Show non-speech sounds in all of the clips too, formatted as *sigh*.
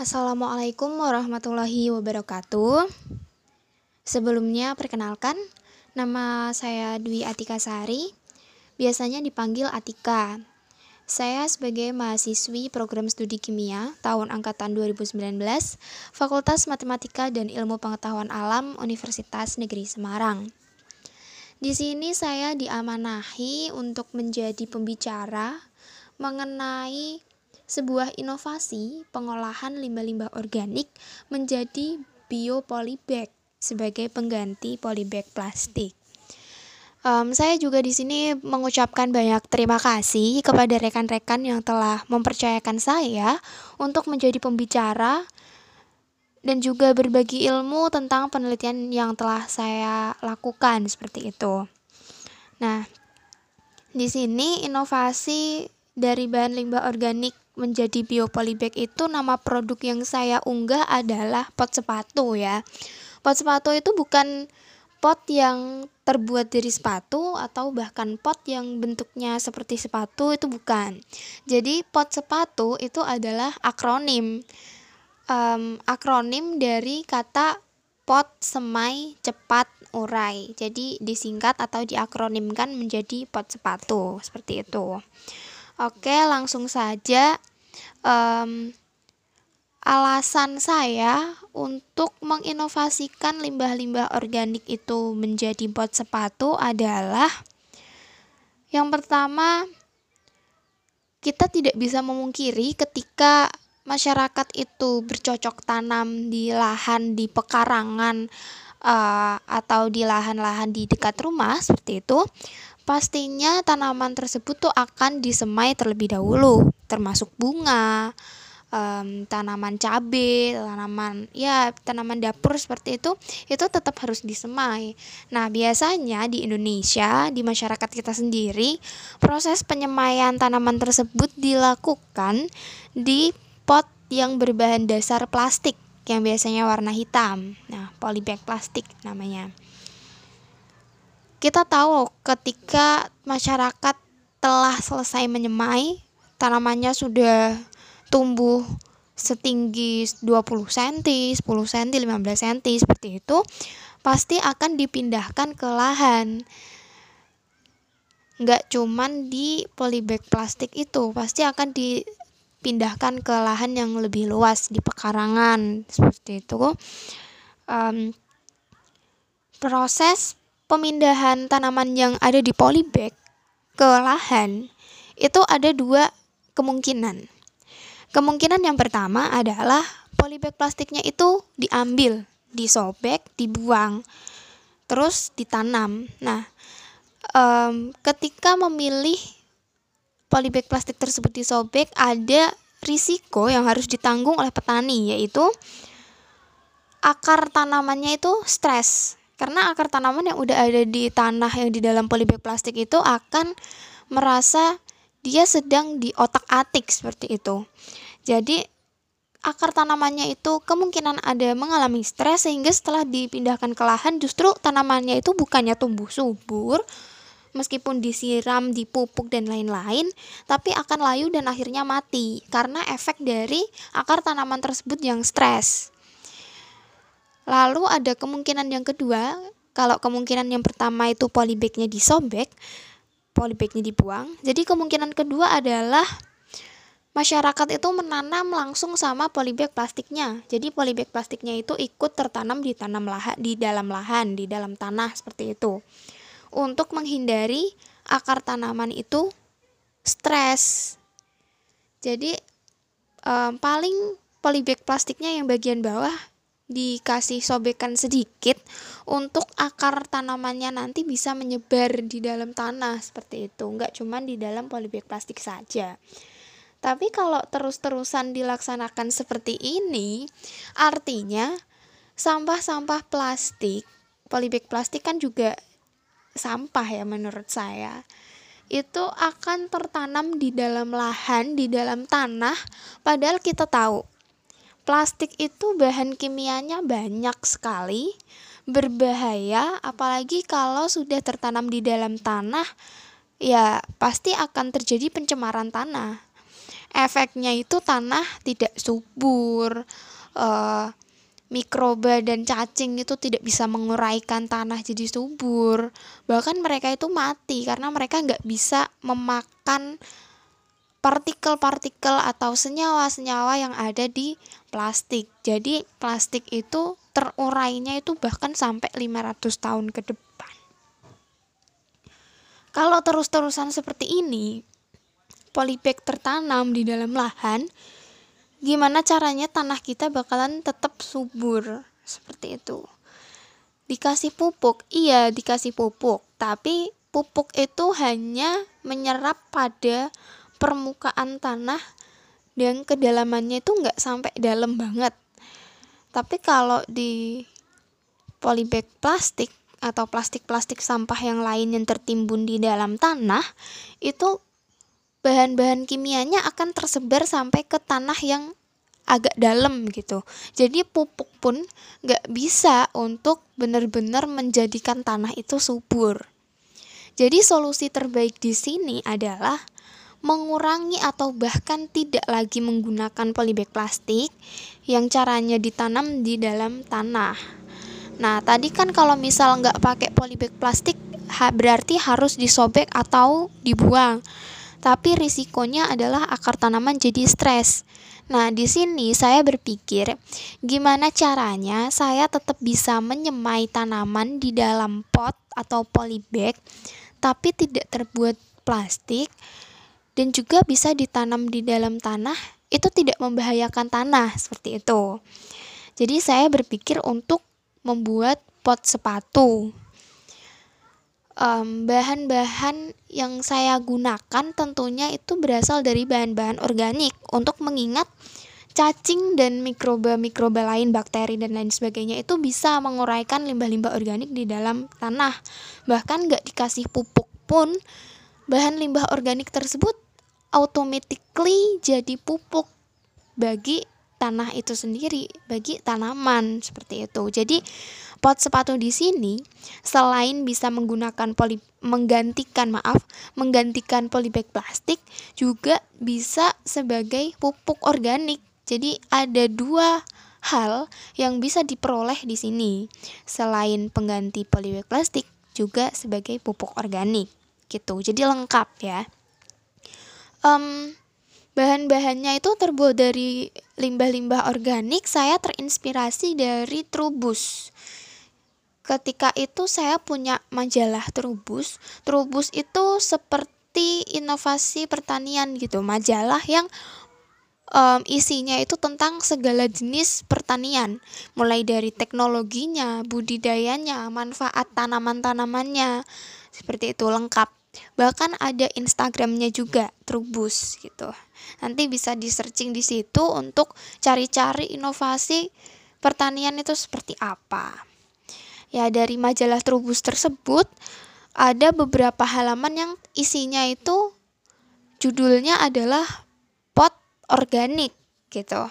Assalamualaikum warahmatullahi wabarakatuh. Sebelumnya perkenalkan, nama saya Dwi Atika Sari, biasanya dipanggil Atika. Saya sebagai mahasiswi program studi kimia tahun angkatan 2019, Fakultas Matematika dan Ilmu Pengetahuan Alam Universitas Negeri Semarang. Di sini saya diamanahi untuk menjadi pembicara mengenai sebuah inovasi pengolahan limbah-limbah organik menjadi biopolybag sebagai pengganti polybag plastik. Um, saya juga di sini mengucapkan banyak terima kasih kepada rekan-rekan yang telah mempercayakan saya untuk menjadi pembicara dan juga berbagi ilmu tentang penelitian yang telah saya lakukan seperti itu. Nah, di sini inovasi dari bahan limbah organik menjadi biopolybag itu nama produk yang saya unggah adalah pot sepatu ya. Pot sepatu itu bukan pot yang terbuat dari sepatu atau bahkan pot yang bentuknya seperti sepatu itu bukan. Jadi pot sepatu itu adalah akronim. Um, akronim dari kata pot semai cepat urai. Jadi disingkat atau diakronimkan menjadi pot sepatu seperti itu. Oke, langsung saja um, alasan saya untuk menginovasikan limbah-limbah organik itu menjadi pot sepatu adalah yang pertama kita tidak bisa memungkiri ketika masyarakat itu bercocok tanam di lahan di pekarangan uh, atau di lahan-lahan di dekat rumah seperti itu pastinya tanaman tersebut tuh akan disemai terlebih dahulu, termasuk bunga, um, tanaman cabai, tanaman ya tanaman dapur seperti itu, itu tetap harus disemai. Nah biasanya di Indonesia di masyarakat kita sendiri proses penyemaian tanaman tersebut dilakukan di pot yang berbahan dasar plastik yang biasanya warna hitam. Nah polybag plastik namanya kita tahu ketika masyarakat telah selesai menyemai, tanamannya sudah tumbuh setinggi 20 cm, 10 cm, 15 cm seperti itu, pasti akan dipindahkan ke lahan. Nggak cuman di polybag plastik itu, pasti akan dipindahkan ke lahan yang lebih luas di pekarangan seperti itu. Um, proses pemindahan tanaman yang ada di polybag ke lahan itu ada dua kemungkinan. Kemungkinan yang pertama adalah polybag plastiknya itu diambil, disobek, dibuang, terus ditanam. Nah, um, ketika memilih polybag plastik tersebut disobek, ada risiko yang harus ditanggung oleh petani, yaitu akar tanamannya itu stres karena akar tanaman yang udah ada di tanah yang di dalam polybag plastik itu akan merasa dia sedang di otak atik seperti itu. Jadi akar tanamannya itu kemungkinan ada mengalami stres sehingga setelah dipindahkan ke lahan justru tanamannya itu bukannya tumbuh subur meskipun disiram, dipupuk dan lain-lain, tapi akan layu dan akhirnya mati karena efek dari akar tanaman tersebut yang stres. Lalu ada kemungkinan yang kedua, kalau kemungkinan yang pertama itu polybagnya disobek, polybagnya dibuang. Jadi kemungkinan kedua adalah masyarakat itu menanam langsung sama polybag plastiknya. Jadi polybag plastiknya itu ikut tertanam di tanam lahan di dalam lahan, di dalam tanah seperti itu. Untuk menghindari akar tanaman itu stres. Jadi um, paling polybag plastiknya yang bagian bawah dikasih sobekan sedikit untuk akar tanamannya nanti bisa menyebar di dalam tanah seperti itu. Nggak cuma di dalam polybag plastik saja. Tapi kalau terus-terusan dilaksanakan seperti ini artinya sampah-sampah plastik polybag plastik kan juga sampah ya menurut saya itu akan tertanam di dalam lahan, di dalam tanah, padahal kita tahu Plastik itu bahan kimianya banyak sekali, berbahaya, apalagi kalau sudah tertanam di dalam tanah, ya pasti akan terjadi pencemaran tanah. efeknya itu tanah tidak subur uh, mikroba dan cacing itu tidak bisa menguraikan tanah jadi subur bahkan mereka itu mati karena mereka nggak bisa memakan partikel-partikel atau senyawa-senyawa yang ada di plastik. Jadi plastik itu terurainya itu bahkan sampai 500 tahun ke depan. Kalau terus-terusan seperti ini polybag tertanam di dalam lahan gimana caranya tanah kita bakalan tetap subur? Seperti itu. Dikasih pupuk. Iya dikasih pupuk. Tapi pupuk itu hanya menyerap pada permukaan tanah dan kedalamannya itu nggak sampai dalam banget tapi kalau di polybag plastik atau plastik-plastik sampah yang lain yang tertimbun di dalam tanah itu bahan-bahan kimianya akan tersebar sampai ke tanah yang agak dalam gitu. Jadi pupuk pun nggak bisa untuk benar-benar menjadikan tanah itu subur. Jadi solusi terbaik di sini adalah mengurangi atau bahkan tidak lagi menggunakan polybag plastik yang caranya ditanam di dalam tanah. Nah, tadi kan kalau misal nggak pakai polybag plastik berarti harus disobek atau dibuang tapi risikonya adalah akar tanaman jadi stres. Nah, di sini saya berpikir gimana caranya saya tetap bisa menyemai tanaman di dalam pot atau polybag tapi tidak terbuat plastik dan juga bisa ditanam di dalam tanah itu tidak membahayakan tanah seperti itu. Jadi saya berpikir untuk membuat pot sepatu um, bahan-bahan yang saya gunakan tentunya itu berasal dari bahan-bahan organik untuk mengingat cacing dan mikroba-mikroba lain, bakteri dan lain sebagainya itu bisa menguraikan limbah-limbah organik di dalam tanah. Bahkan nggak dikasih pupuk pun, bahan limbah organik tersebut automatically jadi pupuk bagi tanah itu sendiri, bagi tanaman seperti itu. Jadi Pot sepatu di sini selain bisa menggunakan poli menggantikan maaf, menggantikan polybag plastik juga bisa sebagai pupuk organik. Jadi ada dua hal yang bisa diperoleh di sini. Selain pengganti polybag plastik juga sebagai pupuk organik gitu. Jadi lengkap ya. Um, bahan-bahannya itu terbuat dari limbah-limbah organik. Saya terinspirasi dari Trubus ketika itu saya punya majalah Trubus. Trubus itu seperti inovasi pertanian gitu, majalah yang um, isinya itu tentang segala jenis pertanian, mulai dari teknologinya, budidayanya, manfaat tanaman-tanamannya, seperti itu lengkap. Bahkan ada Instagramnya juga, Trubus gitu. Nanti bisa di searching di situ untuk cari-cari inovasi pertanian itu seperti apa. Ya, dari majalah Trubus tersebut ada beberapa halaman yang isinya itu judulnya adalah pot organik gitu.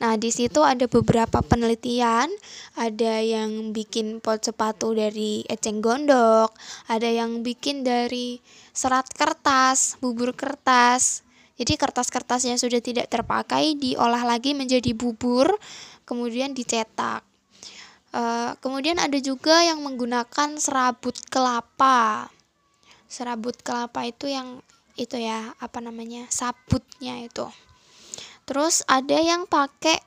Nah, di situ ada beberapa penelitian, ada yang bikin pot sepatu dari eceng gondok, ada yang bikin dari serat kertas, bubur kertas. Jadi kertas-kertas yang sudah tidak terpakai diolah lagi menjadi bubur, kemudian dicetak. Uh, kemudian ada juga yang menggunakan serabut kelapa. Serabut kelapa itu yang itu ya, apa namanya? sabutnya itu. Terus ada yang pakai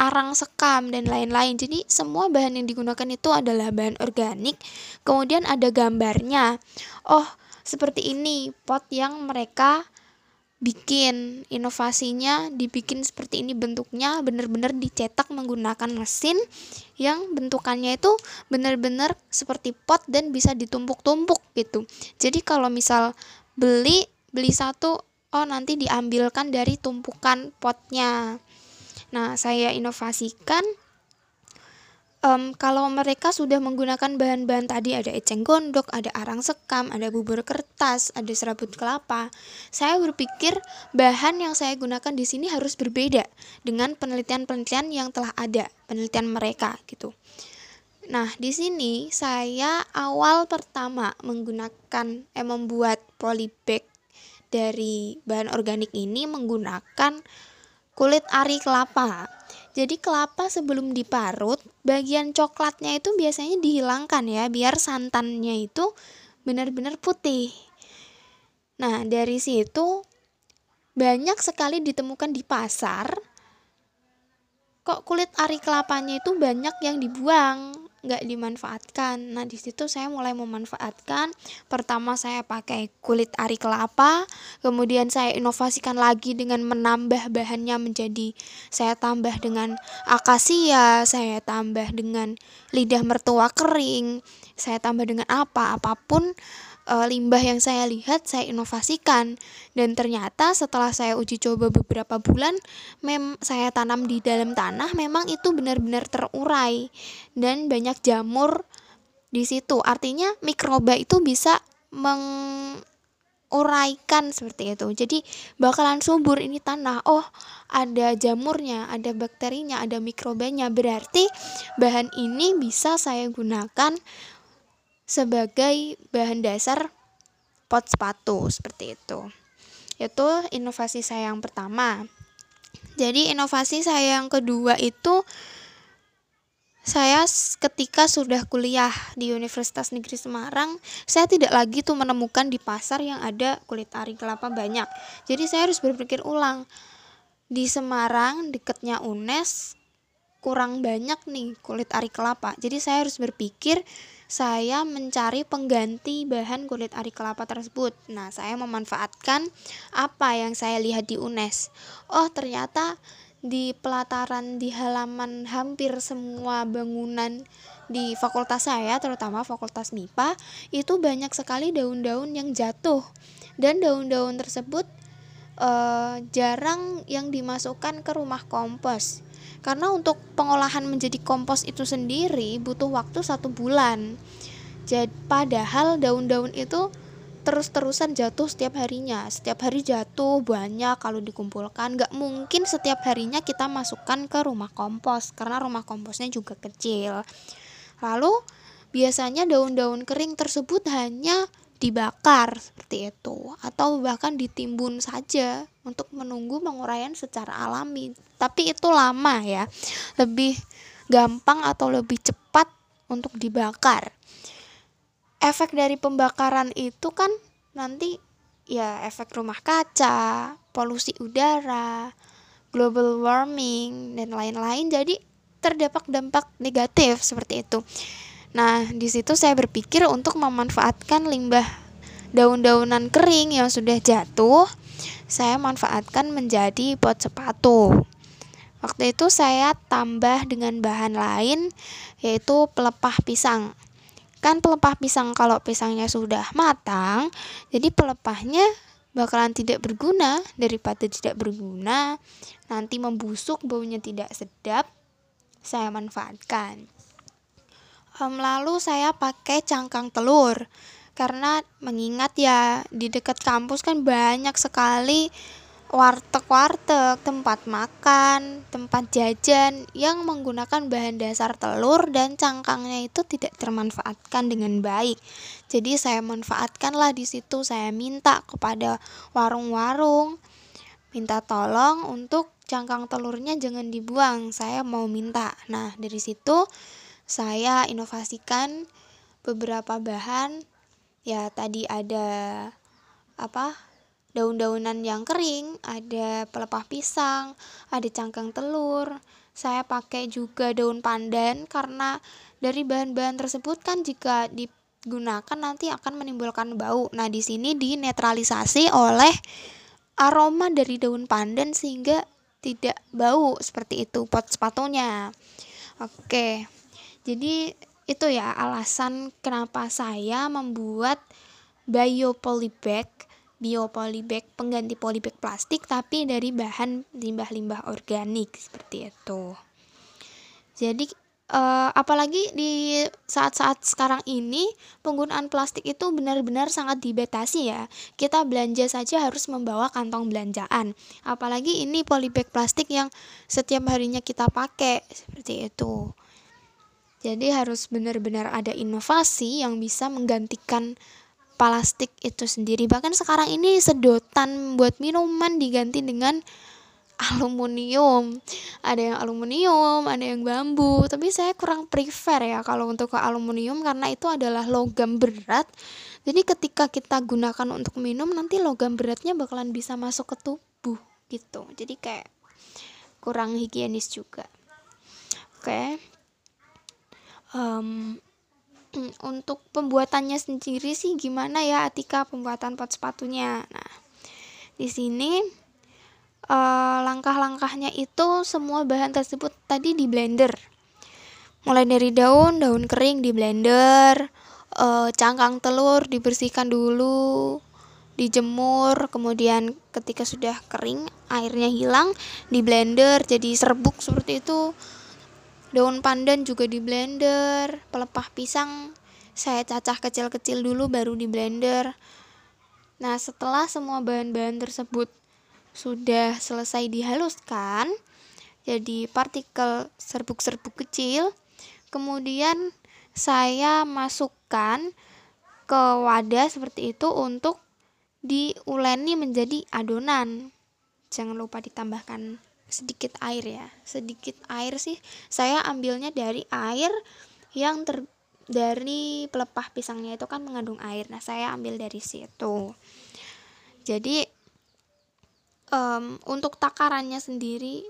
arang sekam dan lain-lain. Jadi semua bahan yang digunakan itu adalah bahan organik. Kemudian ada gambarnya. Oh, seperti ini pot yang mereka bikin inovasinya dibikin seperti ini bentuknya benar-benar dicetak menggunakan mesin yang bentukannya itu benar-benar seperti pot dan bisa ditumpuk-tumpuk gitu jadi kalau misal beli beli satu oh nanti diambilkan dari tumpukan potnya nah saya inovasikan um, kalau mereka sudah menggunakan bahan-bahan tadi ada eceng gondok, ada arang sekam, ada bubur kertas, ada serabut kelapa, saya berpikir bahan yang saya gunakan di sini harus berbeda dengan penelitian-penelitian yang telah ada, penelitian mereka gitu. Nah, di sini saya awal pertama menggunakan eh membuat polybag dari bahan organik ini menggunakan kulit ari kelapa. Jadi kelapa sebelum diparut, bagian coklatnya itu biasanya dihilangkan ya, biar santannya itu benar-benar putih. Nah, dari situ banyak sekali ditemukan di pasar. Kok kulit ari kelapanya itu banyak yang dibuang nggak dimanfaatkan. Nah, di situ saya mulai memanfaatkan. Pertama saya pakai kulit ari kelapa, kemudian saya inovasikan lagi dengan menambah bahannya menjadi saya tambah dengan akasia, saya tambah dengan lidah mertua kering, saya tambah dengan apa apa pun e, limbah yang saya lihat saya inovasikan. Dan ternyata setelah saya uji coba beberapa bulan mem saya tanam di dalam tanah memang itu benar-benar terurai. Dan banyak jamur di situ. Artinya mikroba itu bisa menguraikan seperti itu. Jadi bakalan subur ini tanah. Oh ada jamurnya ada bakterinya ada mikrobanya. Berarti bahan ini bisa saya gunakan sebagai bahan dasar pot sepatu seperti itu. Itu inovasi saya yang pertama. Jadi inovasi saya yang kedua itu saya ketika sudah kuliah di Universitas Negeri Semarang, saya tidak lagi tuh menemukan di pasar yang ada kulit ari kelapa banyak. Jadi saya harus berpikir ulang. Di Semarang dekatnya UNES kurang banyak nih kulit ari kelapa. Jadi saya harus berpikir saya mencari pengganti bahan kulit ari kelapa tersebut. Nah, saya memanfaatkan apa yang saya lihat di UNES. Oh, ternyata di pelataran di halaman hampir semua bangunan di fakultas saya, terutama fakultas MIPA, itu banyak sekali daun-daun yang jatuh. Dan daun-daun tersebut eh, jarang yang dimasukkan ke rumah kompos karena untuk pengolahan menjadi kompos itu sendiri butuh waktu satu bulan. Jadi padahal daun-daun itu terus-terusan jatuh setiap harinya. Setiap hari jatuh banyak kalau dikumpulkan. Nggak mungkin setiap harinya kita masukkan ke rumah kompos karena rumah komposnya juga kecil. Lalu biasanya daun-daun kering tersebut hanya dibakar seperti itu atau bahkan ditimbun saja untuk menunggu penguraian secara alami. Tapi itu lama ya. Lebih gampang atau lebih cepat untuk dibakar. Efek dari pembakaran itu kan nanti ya efek rumah kaca, polusi udara, global warming dan lain-lain jadi terdapat dampak negatif seperti itu. Nah, di situ saya berpikir untuk memanfaatkan limbah daun-daunan kering yang sudah jatuh, saya manfaatkan menjadi pot sepatu. Waktu itu saya tambah dengan bahan lain yaitu pelepah pisang. Kan pelepah pisang kalau pisangnya sudah matang, jadi pelepahnya bakalan tidak berguna daripada tidak berguna, nanti membusuk baunya tidak sedap. Saya manfaatkan lalu saya pakai cangkang telur karena mengingat ya di dekat kampus kan banyak sekali warteg-warteg, tempat makan, tempat jajan yang menggunakan bahan dasar telur dan cangkangnya itu tidak termanfaatkan dengan baik. Jadi saya manfaatkanlah di situ, saya minta kepada warung-warung minta tolong untuk cangkang telurnya jangan dibuang, saya mau minta. Nah, dari situ saya inovasikan beberapa bahan. Ya tadi ada apa daun-daunan yang kering ada pelepah pisang ada cangkang telur. Saya pakai juga daun pandan karena dari bahan-bahan tersebut kan jika digunakan nanti akan menimbulkan bau. Nah di sini dinetralisasi oleh aroma dari daun pandan sehingga tidak bau seperti itu pot sepatunya. Oke jadi itu ya alasan kenapa saya membuat biopolybag biopolybag pengganti polybag plastik tapi dari bahan limbah-limbah organik seperti itu. Jadi uh, apalagi di saat-saat sekarang ini penggunaan plastik itu benar-benar sangat dibatasi ya. Kita belanja saja harus membawa kantong belanjaan. Apalagi ini polybag plastik yang setiap harinya kita pakai seperti itu. Jadi harus benar-benar ada inovasi yang bisa menggantikan plastik itu sendiri. Bahkan sekarang ini sedotan buat minuman diganti dengan *laughs* aluminium. Ada yang aluminium ada yang bambu. Tapi saya kurang prefer ya kalau untuk ke aluminium karena itu adalah logam berat. Jadi ketika kita gunakan untuk minum nanti logam beratnya bakalan bisa masuk ke tubuh gitu. Jadi kayak kurang higienis juga. Oke. okay. Um, *clears throat* untuk pembuatannya sendiri sih gimana ya Atika pembuatan pot sepatunya? Nah di sini uh, langkah-langkahnya itu semua bahan tersebut tadi di blender. Mulai dari daun daun kering di blender uh, cangkang telur dibersihkan dulu dijemur kemudian ketika sudah kering airnya hilang di blender jadi serbuk seperti itu daun pandan juga di blender pelepah pisang saya cacah kecil-kecil dulu baru di blender. Nah setelah semua bahan-bahan tersebut sudah selesai dihaluskan jadi partikel serbuk-serbuk kecil kemudian saya masukkan ke wadah seperti itu untuk diuleni menjadi adonan. Jangan lupa ditambahkan sedikit air ya sedikit air sih. Saya ambilnya dari air yang ter dari pelepah pisangnya itu kan mengandung air. Nah saya ambil dari situ. Jadi um, untuk takarannya sendiri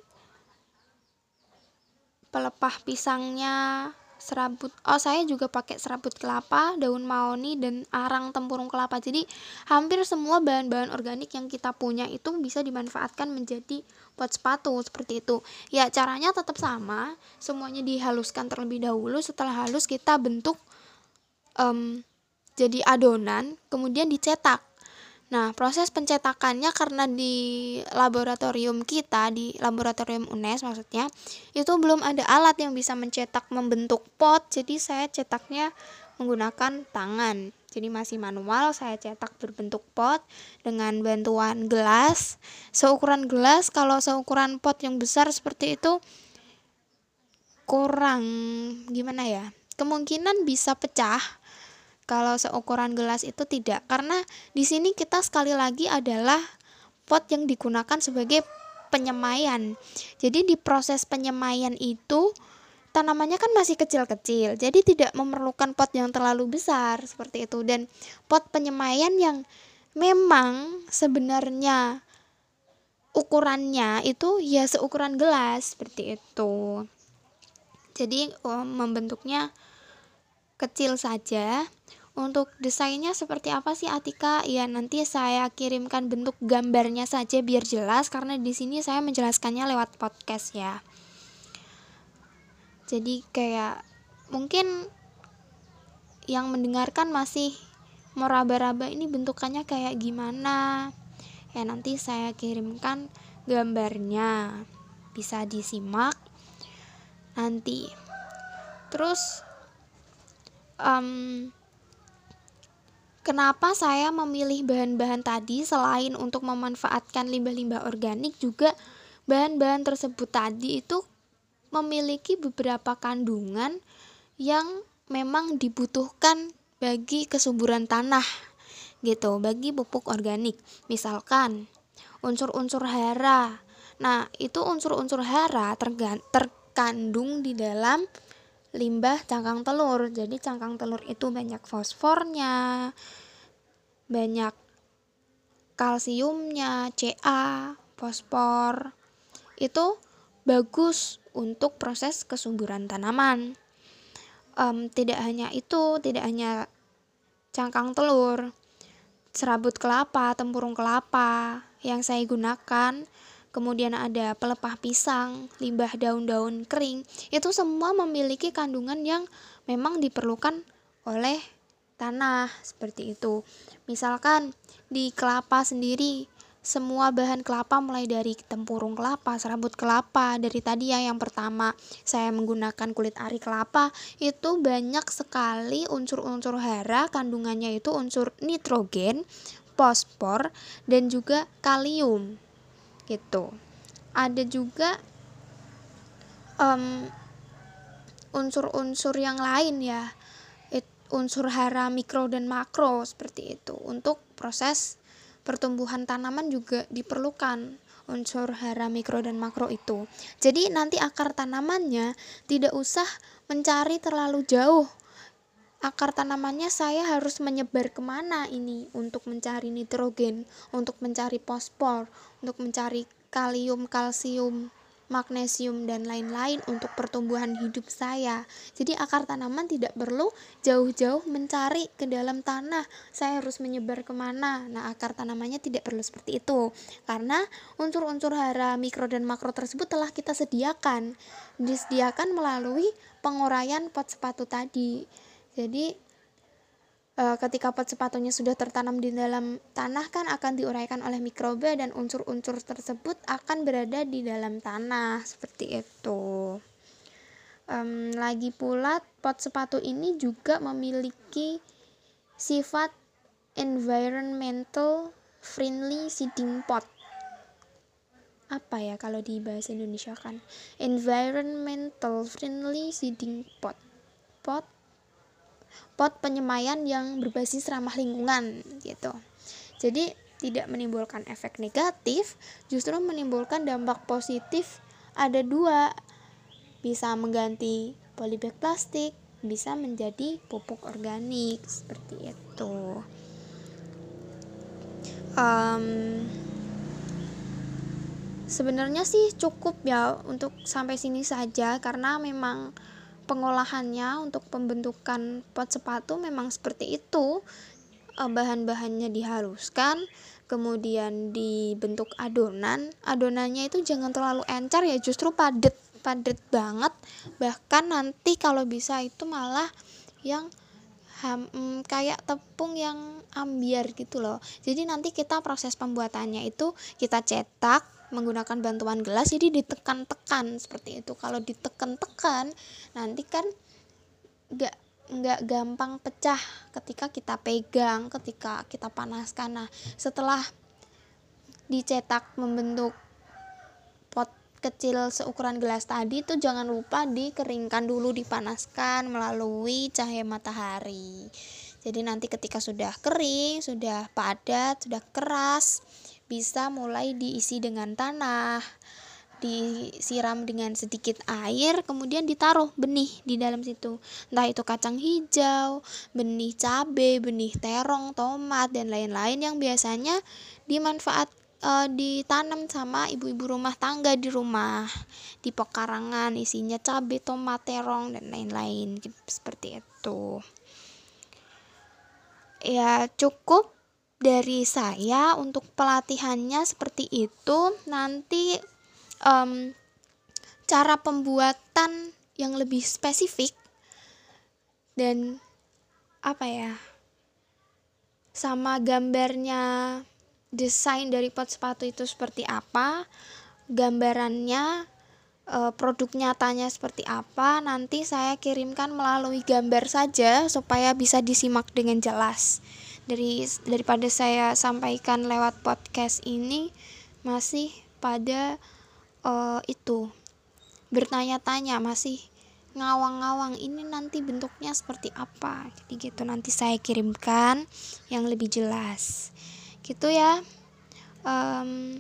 pelepah pisangnya serabut oh saya juga pakai serabut kelapa daun mahoni dan arang tempurung kelapa. Jadi hampir semua bahan-bahan organik yang kita punya itu bisa dimanfaatkan menjadi pot sepatu seperti itu. Ya caranya tetap sama semuanya dihaluskan terlebih dahulu. Setelah halus kita bentuk um, jadi adonan kemudian dicetak Nah, proses pencetakannya karena di laboratorium kita, di laboratorium UNES maksudnya, itu belum ada alat yang bisa mencetak membentuk pot, jadi saya cetaknya menggunakan tangan. Jadi masih manual, saya cetak berbentuk pot dengan bantuan gelas. Seukuran gelas, kalau seukuran pot yang besar seperti itu kurang gimana ya? Kemungkinan bisa pecah kalau seukuran gelas itu tidak, karena di sini kita sekali lagi adalah pot yang digunakan sebagai penyemaian. Jadi di proses penyemaian itu tanamannya kan masih kecil-kecil, jadi tidak memerlukan pot yang terlalu besar seperti itu dan pot penyemaian yang memang sebenarnya ukurannya itu ya seukuran gelas seperti itu. Jadi oh, membentuknya kecil saja untuk desainnya seperti apa sih Atika? Ya nanti saya kirimkan bentuk gambarnya saja biar jelas karena di sini saya menjelaskannya lewat podcast ya. Jadi kayak mungkin yang mendengarkan masih meraba-raba ini bentukannya kayak gimana. Ya nanti saya kirimkan gambarnya. Bisa disimak nanti. Terus um, Kenapa saya memilih bahan-bahan tadi selain untuk memanfaatkan limbah-limbah organik juga bahan-bahan tersebut tadi itu memiliki beberapa kandungan yang memang dibutuhkan bagi kesuburan tanah gitu, bagi pupuk organik. Misalkan unsur-unsur hara. Nah, itu unsur-unsur hara terkandung di dalam limbah cangkang telur. Jadi cangkang telur itu banyak fosfornya, banyak kalsiumnya, Ca, fosfor. Itu bagus untuk proses kesuburan tanaman. Um, tidak hanya itu, tidak hanya cangkang telur, serabut kelapa, tempurung kelapa yang saya gunakan kemudian ada pelepah pisang, limbah daun-daun kering, itu semua memiliki kandungan yang memang diperlukan oleh tanah seperti itu. Misalkan di kelapa sendiri, semua bahan kelapa mulai dari tempurung kelapa, serabut kelapa, dari tadi ya yang pertama saya menggunakan kulit ari kelapa, itu banyak sekali unsur-unsur hara, kandungannya itu unsur nitrogen, fosfor, dan juga kalium gitu. Ada juga unsur unsur-unsur yang lain ya. Unsur hara mikro dan makro seperti itu. Untuk proses pertumbuhan tanaman juga diperlukan unsur hara mikro dan makro itu. Jadi nanti akar tanamannya tidak usah mencari terlalu jauh. Akar tanamannya saya harus menyebar ke mana ini untuk mencari nitrogen, untuk mencari fosfor, untuk mencari kalium, kalsium, magnesium, dan lain-lain untuk pertumbuhan hidup saya. Jadi akar tanaman tidak perlu jauh-jauh mencari ke dalam tanah. Saya harus menyebar ke mana. Nah akar tanamannya tidak perlu seperti itu. Karena unsur-unsur hara mikro dan makro tersebut telah kita sediakan. Disediakan melalui penguraian pot sepatu tadi jadi e, ketika pot sepatunya sudah tertanam di dalam tanah kan akan diuraikan oleh mikroba dan unsur-unsur tersebut akan berada di dalam tanah seperti itu. Um, lagi pula pot sepatu ini juga memiliki sifat environmental friendly seeding pot. Apa ya kalau di bahasa Indonesia kan? Environmental friendly seeding pot. Pot pot penyemaian yang berbasis ramah lingkungan gitu. Jadi tidak menimbulkan efek negatif, justru menimbulkan dampak positif ada dua. Bisa mengganti polybag plastik, bisa menjadi pupuk organik seperti itu. Um, sebenarnya sih cukup ya untuk sampai sini saja karena memang pengolahannya untuk pembentukan pot sepatu memang seperti itu. Eh, bahan-bahannya dihaluskan kemudian dibentuk adonan. Adonannya itu jangan terlalu encer ya justru padat padat banget. Bahkan nanti kalau bisa itu malah yang ham, mm, kayak tepung yang ambiar gitu loh. Jadi nanti kita proses pembuatannya itu kita cetak menggunakan bantuan gelas jadi ditekan-tekan seperti itu. Kalau ditekan-tekan nanti kan nggak nggak gampang pecah ketika kita pegang ketika kita panaskan. Nah setelah dicetak membentuk pot kecil seukuran gelas tadi itu jangan lupa dikeringkan dulu dipanaskan melalui cahaya matahari. Jadi nanti ketika sudah kering sudah padat sudah keras bisa mulai diisi dengan tanah, disiram dengan sedikit air, kemudian ditaruh benih di dalam situ. Entah itu kacang hijau, benih cabai, benih terong, tomat dan lain-lain yang biasanya dimanfaat e, ditanam sama ibu-ibu rumah tangga di rumah di pekarangan isinya cabai, tomat, terong dan lain-lain seperti itu. Ya, cukup dari saya untuk pelatihannya seperti itu nanti um, cara pembuatan yang lebih spesifik dan apa ya sama gambarnya desain dari pot sepatu itu seperti apa gambarannya e, produk nyatanya seperti apa nanti saya kirimkan melalui gambar saja supaya bisa disimak dengan jelas dari daripada saya sampaikan lewat podcast ini masih pada uh, itu bertanya-tanya masih ngawang-ngawang ini nanti bentuknya seperti apa. Jadi gitu nanti saya kirimkan yang lebih jelas. Gitu ya. Um,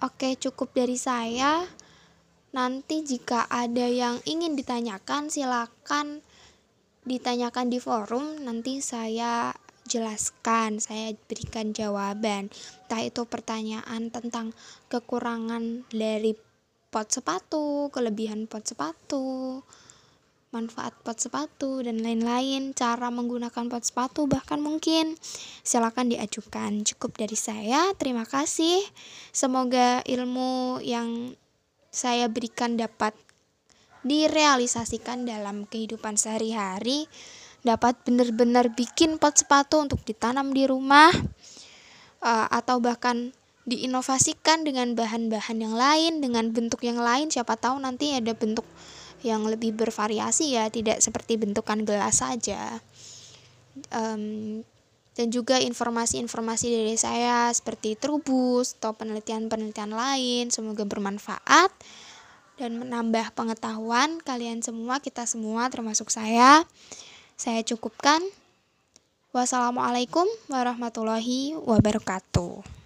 oke cukup dari saya. Nanti jika ada yang ingin ditanyakan silakan ditanyakan di forum nanti saya jelaskan, saya berikan jawaban. Entah itu pertanyaan tentang kekurangan dari pot sepatu, kelebihan pot sepatu, manfaat pot sepatu dan lain-lain, cara menggunakan pot sepatu bahkan mungkin silakan diajukan. Cukup dari saya. Terima kasih. Semoga ilmu yang saya berikan dapat direalisasikan dalam kehidupan sehari-hari dapat benar-benar bikin pot sepatu untuk ditanam di rumah uh, atau bahkan diinovasikan dengan bahan-bahan yang lain dengan bentuk yang lain. Siapa tahu nanti ada bentuk yang lebih bervariasi ya tidak seperti bentukan gelas saja. Um, dan juga informasi-informasi dari saya seperti trubus atau penelitian-penelitian lain semoga bermanfaat dan menambah pengetahuan kalian semua, kita semua termasuk saya. Saya cukupkan. Wassalamualaikum warahmatullahi wabarakatuh.